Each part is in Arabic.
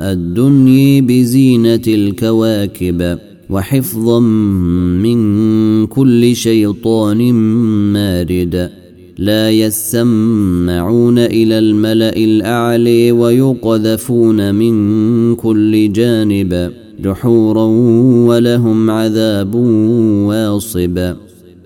الدنيا بزينة الكواكب وحفظا من كل شيطان مارد. لا يسمعون إلى الملأ الأعلي ويقذفون من كل جانب. دحورا ولهم عذاب واصب.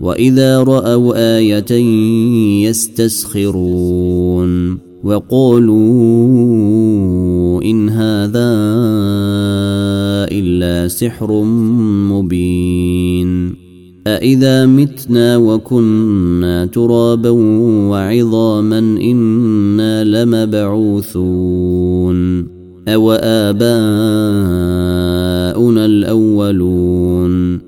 واذا راوا إيه يستسخرون وقالوا ان هذا الا سحر مبين أإذا متنا وكنا ترابا وعظاما إنا لمبعوثون أو آباؤنا الأولون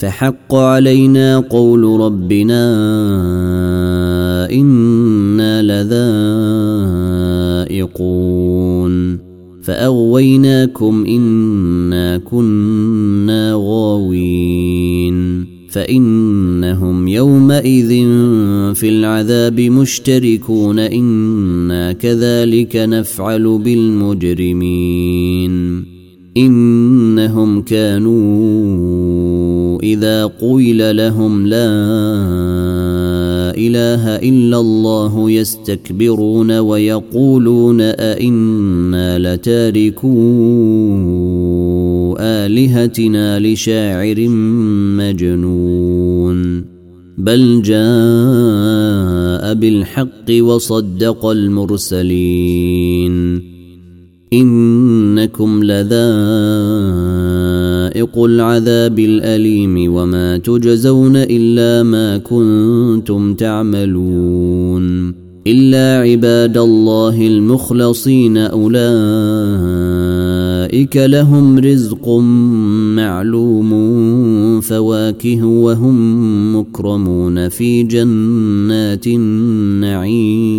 فحق علينا قول ربنا إنا لذائقون. فأغويناكم إنا كنا غاوين. فإنهم يومئذ في العذاب مشتركون. إنا كذلك نفعل بالمجرمين. إنهم كانوا إذا قيل لهم لا إله إلا الله يستكبرون ويقولون أئنا لتاركو آلهتنا لشاعر مجنون بل جاء بالحق وصدق المرسلين إنكم لذائق العذاب الأليم وما تجزون إلا ما كنتم تعملون إلا عباد الله المخلصين أولئك لهم رزق معلوم فواكه وهم مكرمون في جنات النعيم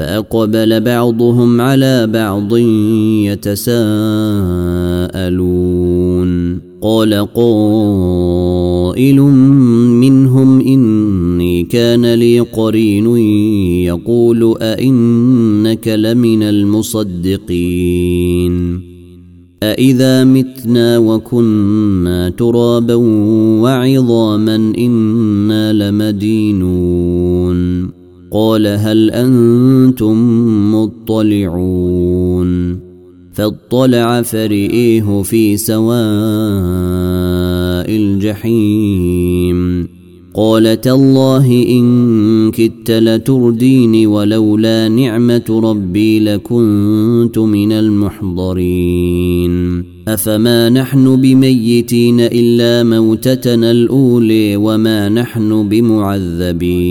فأقبل بعضهم على بعض يتساءلون. قال قائل منهم إني كان لي قرين يقول أئنك لمن المصدقين. أإذا متنا وكنا ترابا وعظاما إنا لمدينون. قال هل أنتم مطلعون فاطلع فرئيه في سواء الجحيم قال تالله إن كدت لترديني ولولا نعمة ربي لكنت من المحضرين أفما نحن بميتين إلا موتتنا الأولي وما نحن بمعذبين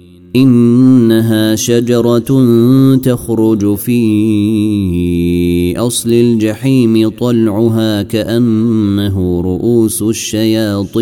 إنها شجرة تخرج في أصل الجحيم طلعها كأنه رؤوس الشياطين.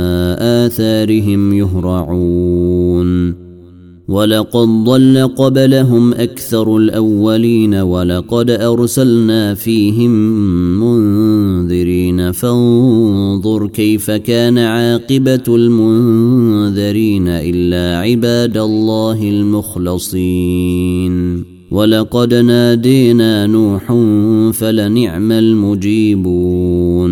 آثارهم يهرعون. ولقد ضل قبلهم أكثر الأولين ولقد أرسلنا فيهم منذرين. فانظر كيف كان عاقبة المنذرين إلا عباد الله المخلصين. ولقد نادينا نوح فلنعم المجيبون.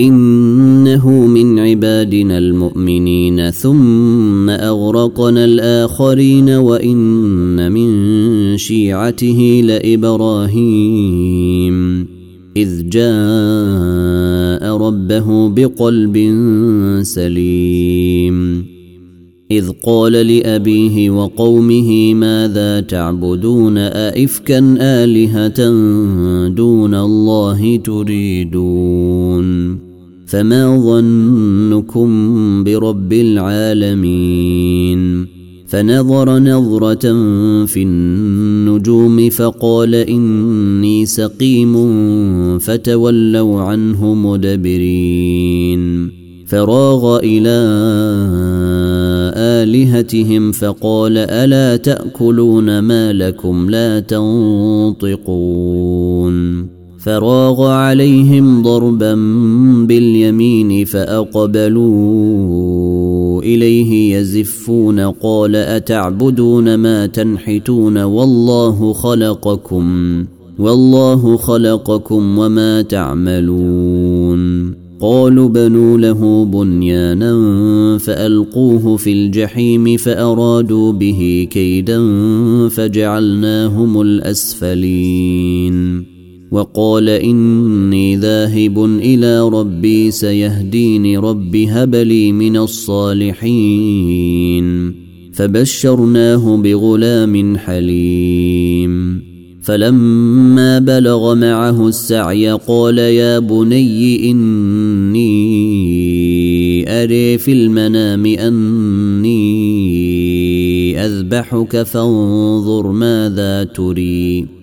إنه من عبادنا المؤمنين ثم أغرقنا الآخرين وإن من شيعته لإبراهيم. إذ جاء ربه بقلب سليم. إذ قال لأبيه وقومه ماذا تعبدون؟ ائفكا آلهة دون الله تريدون؟ فما ظنكم برب العالمين فنظر نظره في النجوم فقال اني سقيم فتولوا عنه مدبرين فراغ إلى الهتهم فقال الا تاكلون ما لكم لا تنطقون فراغ عليهم ضربا باليمين فأقبلوا إليه يزفون قال أتعبدون ما تنحتون والله خلقكم والله خلقكم وما تعملون. قالوا بنوا له بنيانا فألقوه في الجحيم فأرادوا به كيدا فجعلناهم الأسفلين. وقال إني ذاهب إلى ربي سيهديني رب هب لي من الصالحين. فبشرناه بغلام حليم. فلما بلغ معه السعي قال يا بني إني أري في المنام أني أذبحك فانظر ماذا تري.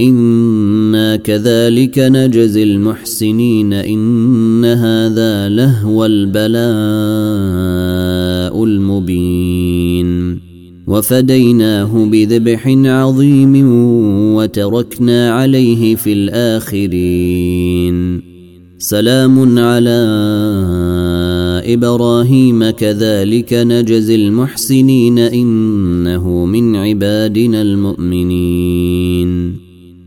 إنا كذلك نجزي المحسنين إن هذا لهو البلاء المبين وفديناه بذبح عظيم وتركنا عليه في الآخرين سلام على إبراهيم كذلك نجزي المحسنين انه من عبادنا المؤمنين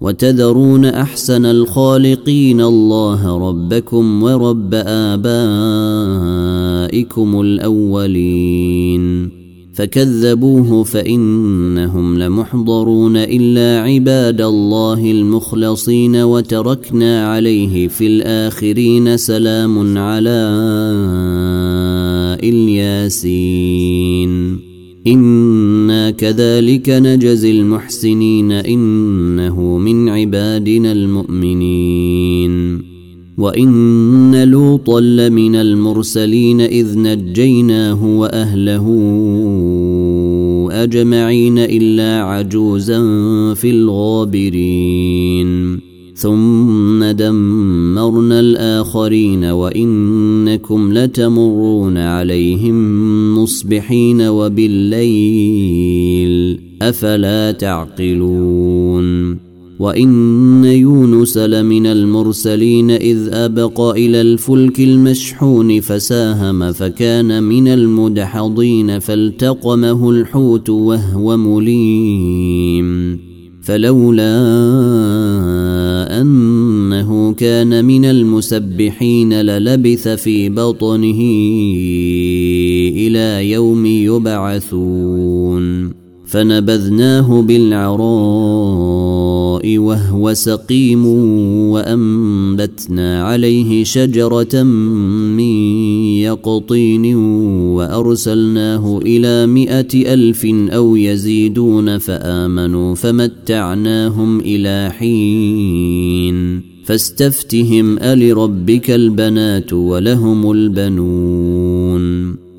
وتذرون أحسن الخالقين الله ربكم ورب آبائكم الأولين. فكذبوه فإنهم لمحضرون إلا عباد الله المخلصين وتركنا عليه في الآخرين سلام على إلياسين. أنا كذلك نجزي المحسنين انه من عبادنا المؤمنين وان لوطا لمن المرسلين اذ نجيناه واهله اجمعين الا عجوزا في الغابرين ثم دمرنا الآخرين وإنكم لتمرون عليهم مصبحين وبالليل أفلا تعقلون وإن يونس لمن المرسلين إذ أبق إلى الفلك المشحون فساهم فكان من المدحضين فالتقمه الحوت وهو مليم فلولا أنه كان من المسبحين للبث في بطنه إلى يوم يبعثون. فنبذناه بالعراء وهو سقيم وأنبتنا عليه شجرة من يقطين وأرسلناه إلى مائه ألف أو يزيدون فآمنوا فمتعناهم إلى حين فاستفتهم ألربك البنات ولهم البنون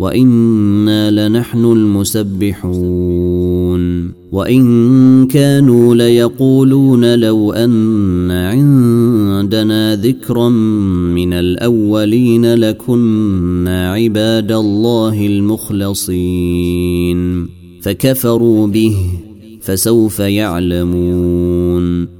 وأنا لنحن المسبحون وان كانوا ليقولون لو ان عندنا ذكرا من الاولين لكنا عباد الله المخلصين فكفروا به فسوف يعلمون